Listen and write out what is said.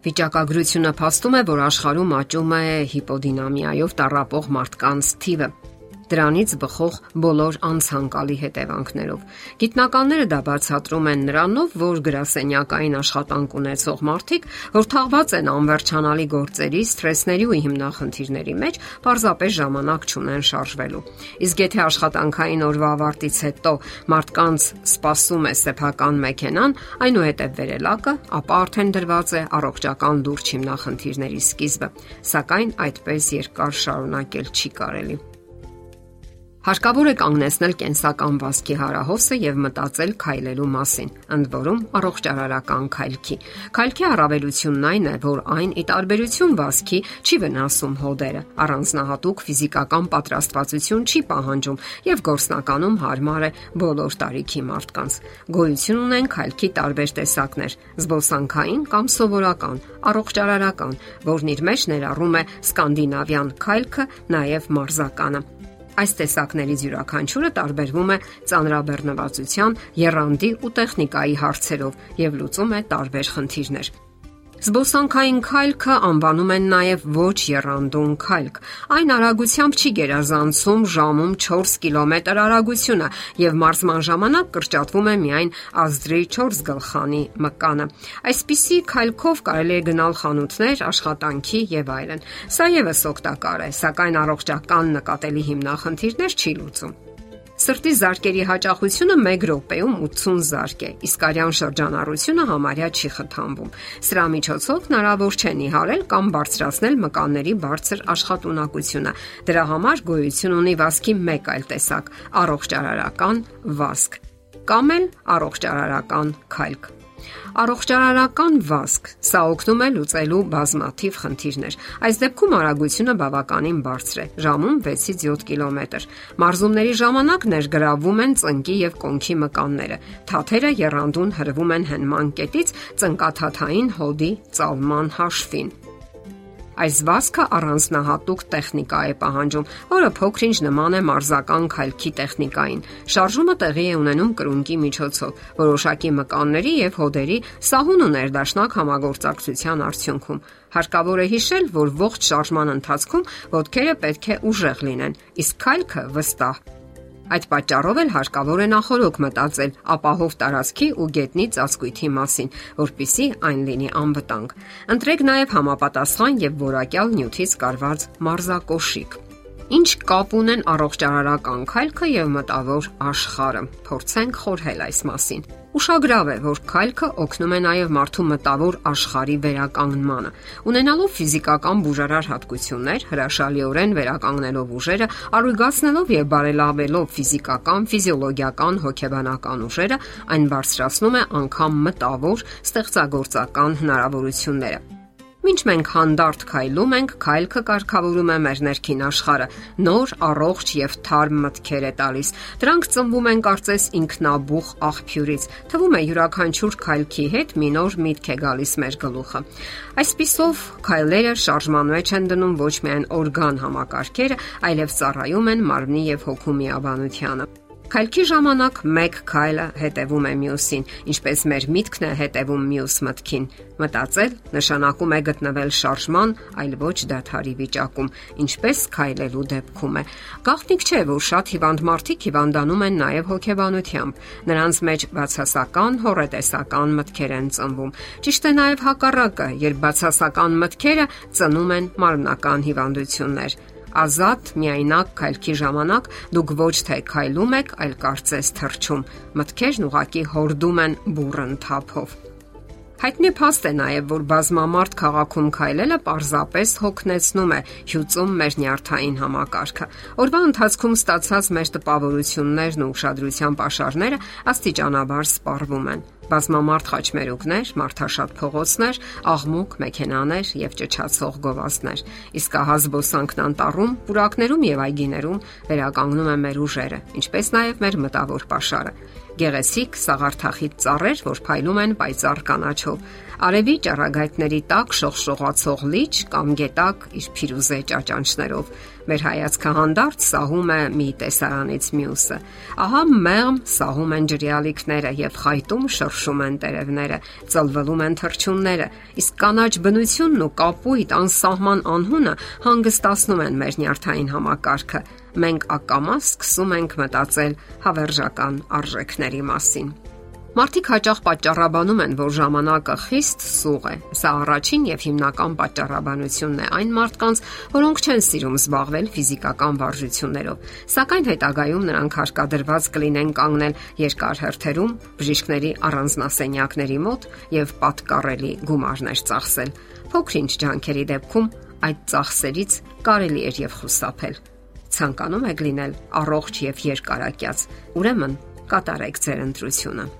Վիճակագրությունը փաստում է, որ աշխարհում աճում է հիպոդինամիայով տառապող մարդկանց թիվը դրանից բխող բոլոր անցանկալի հետևանքներով։ Գիտնականները դա բացատրում են նրանով, որ գրասենյակային աշխատանք ունեցող մարդիկ, որ թաղված են անվերջանալի գործերի, սթրեսների ու հիմնախնդիրների մեջ, պարզապես ժամանակ չունեն շարժվելու։ Իսկ եթե աշխատանքային օրվա ավարտից հետո մարդկանց սպասում է սեփական մեքենան, այնուհետև վերելակը, ապա արդեն դրված է առողջական լուրջ հիմնախնդիրների սկիզբը։ Սակայն այդպես երկար շարունակել չի կարելի։ Հարկավոր է կանգնեցնել կենսական վասկի հարահոսը եւ մտածել քայլելու մասին, ընդ որում առողջարարական քայլքի։ Քայլքի առավելությունն այն է, որ այն ի տարբերություն վասկի չի վնասում հոդերը, առանձնահատուկ ֆիզիկական պատրաստվածություն չի պահանջում եւ գործնականում հարմար է բոլոր տարիքի մարդկանց։ Գոյություն ունեն քայլքի տարբեր տեսակներ՝ զբոսանքային կամ սովորական, առողջարարական, որն իր մեջ ներառում է սկանդինավյան քայլքը, նաեւ մարզականը։ Այս տեսակներից յուրաքանչյուրը տարբերվում է ծանրաբեռնվածության, երանդի ու տեխնիկայի հարցերով եւ լուծում է տարբեր խնդիրներ։ Զբոսանքային քայլքը անվանում են նաև ոչ երանդուն քայլք։ Այն արագությամբ չի գերազանցում ժամում 4 կիլոմետր արագությունը եւ մարզման ժամանակ կրճատվում է միայն ազդրի 4 գլխանի մկանը։ Այսպիսի քայլքով կարելի է գնալ խանութներ, աշխատանքի եւ այլն։ Սա եւս օգտակար է, սակայն առողջական նկատելի հիմնախնդիրներ չի լուծում։ Սրտի զարկերի հաճախությունը 1 րոպեում 80 զարկ է, իսկ արյան շրջանառությունը համարյա չի խթանվում։ Սրա միջոցով հնարավոր չէ նիհարել կամ բարձրացնել մկանների բարձր աշխատունակությունը։ Դրա համար գոյություն ունի վասկի մեկ այլ տեսակ՝ առողջարարական վասկ կամ էլ առողջարարական քայլք։ Առողջարարական վազք. Սա օգնում է լուծելու բազմաթիվ խնդիրներ։ Այս դեպքում արագությունը բավականին բարձր է՝ ժամում 6-ից 7 կիլոմետր։ Մարզումների ժամանակ ներգրավում են ծնկի եւ կոնքի մկանները։ Թաթերը երանդուն հրվում են հենման կետից ծնկաթաթային հոդի ծալման հաշվին։ Այս վազքը առանձնահատուկ տեխնիկա է պահանջում, որը փոքրինչ նման է մարզական քայլքի տեխնիկային։ Շարժումը տեղի է ունենում կրունկի միջոցով, որոշակի մկանների եւ հոդերի սահուն ու ներդաշնակ համագործակցության արդյունքում։ Հարկավոր է հիշել, որ ողջ շարժման ընթացքում ոտքերը պետք է ուժեղ լինեն, իսկ քայլքը վստահ։ Այդ պատճառով էլ հարկավոր է նախորոք մտածել ապահով տարածքի ու գետնի ծածկույթի մասին, որpիսի այն լինի անվտանգ։ Ընտրեք նաև համապատասխան եւ որակյալ նյութից կարված մարզակոշիկ։ Ինչ կապ ունեն առողջարարական քայլքը եւ մտավոր աշխարհը։ Փորձենք խորհել այս մասին։ Ուշագրավ է, որ քայլքը օգնում է նաև մարդու մտավոր աշխարհի վերականգնմանը։ Ունենալով ֆիզիկական բուժարար հատկություններ, հրաշալիորեն վերականգնելով ուժերը, արույգացնելով եւ բարելավելով ֆիզիկական, ֆիզիոլոգիական, հոգեբանական ուժերը, այն բարձրացնում է անգամ մտավոր ստեղծագործական հնարավորությունները։ Մինչ մենք հանդարտ քայլում ենք, քայլքը կարգավորում է մեր ներքին աշխարհը, նոր, առողջ եւ թարմ մտքեր է տալիս։ Դրանք ծնվում են կարծես ինքնաբուխ աղբյուրից։ Թվում է յուրաքանչյուր քայլքի հետ մի նոր միտք է գալիս մեր գլուխը։ Այսպիսով քայլերը շարժման մեջ են դնում ոչ միայն օրգան համակարգերը, այլև ծառայում են մարմնի եւ հոգու միաբանությանը։ Քայլքի ժամանակ մեկ քայլը հետևում է մյուսին, ինչպես մեր միտքն է հետևում մյուս մտքին։ Մտածել նշանակում է գտնվել շարժման, այլ ոչ դադարի վիճակում, ինչպես քայլելու դեպքում է։ Գաղտնիք չէ, որ շատ հիվանդ մարդիկ հիվանդանում են նաև հոգեբանությամբ։ Նրանց մեջ բացասական, հորետեսական մտքեր են ծնվում։ Ճիշտ է նաև հակառակը, երբ բացասական մտքերը ծնում են մարմնական հիվանդություններ ազատ միայնակ քայլքի ժամանակ դուք ոչ թե քայլում եք, այլ կարծես թռչում։ Մտքերն ուղակի հորդում են բուրըն թափով։ Հայտնի փաստ է նաև, որ բազմամարդ քաղաքում քայլելը պարզապես հոգնեցնում է հյուծում մեր նյարդային համակարգը։ Օրվա ընթացքում ստացած մեր տպավորություններն ու ուշադրության pašարները աստիճանաբար սպառվում են բազմամարդ խաչմերուկներ, մարդաշատ փողոցներ, աղմուկ մեքենաներ եւ ճճացող գովազդներ։ Իսկ ահա զբոսանքն անտառում, պուրակներում եւ այգիներում վերականգնում է մեր ուժերը, ինչպես նաեւ մեր մտավոր pašարը։ Գեղեցիկ սաղարթախիտ ծառեր, որ փայլում են պայծառ կանաչով։ Արևի ճառագայթների տակ շողշողացող լիճ կամ գետակ իր փիրուզե ճաճանչներով։ Մեր հայացքը հանդարտ սահում է մի տեսարանից մյուսը։ Ահա մեղմ սահում են ջրյալիկները եւ խայտում շրշում են տերևները, ծլվելում են թրջունները, իսկ կանաչ բնությունն ու կապույտ անսահման անհունը հանգստացնում են մեր նյարդային համակարգը մենք ակամա սկսում ենք մտածել հավերժական արժեքների մասին։ Մարդիկ հաճախ պատճառաբանում են, որ ժամանակը խիստ սուղ է։ Սա առաջին եւ հիմնական պատճառաբանությունն է այն մարդկանց, որոնք չեն սիրում զբաղվել ֆիզիկական վարժություններով։ Սակայն հետագայում նրանք հարկադրված կլինեն կանգնել երկար հերթերում, բժիշկների առանձնասենյակների մոտ եւ պատկառելի գումարներ ծախսել։ Փոքրինչ ջանքերի դեպքում այդ ծախսերից կարելի է եւ խուսափել ցանկանում եք լինել առողջ եւ երկարակյաց, ուրեմն կատարեք ձեր ընտրությունը։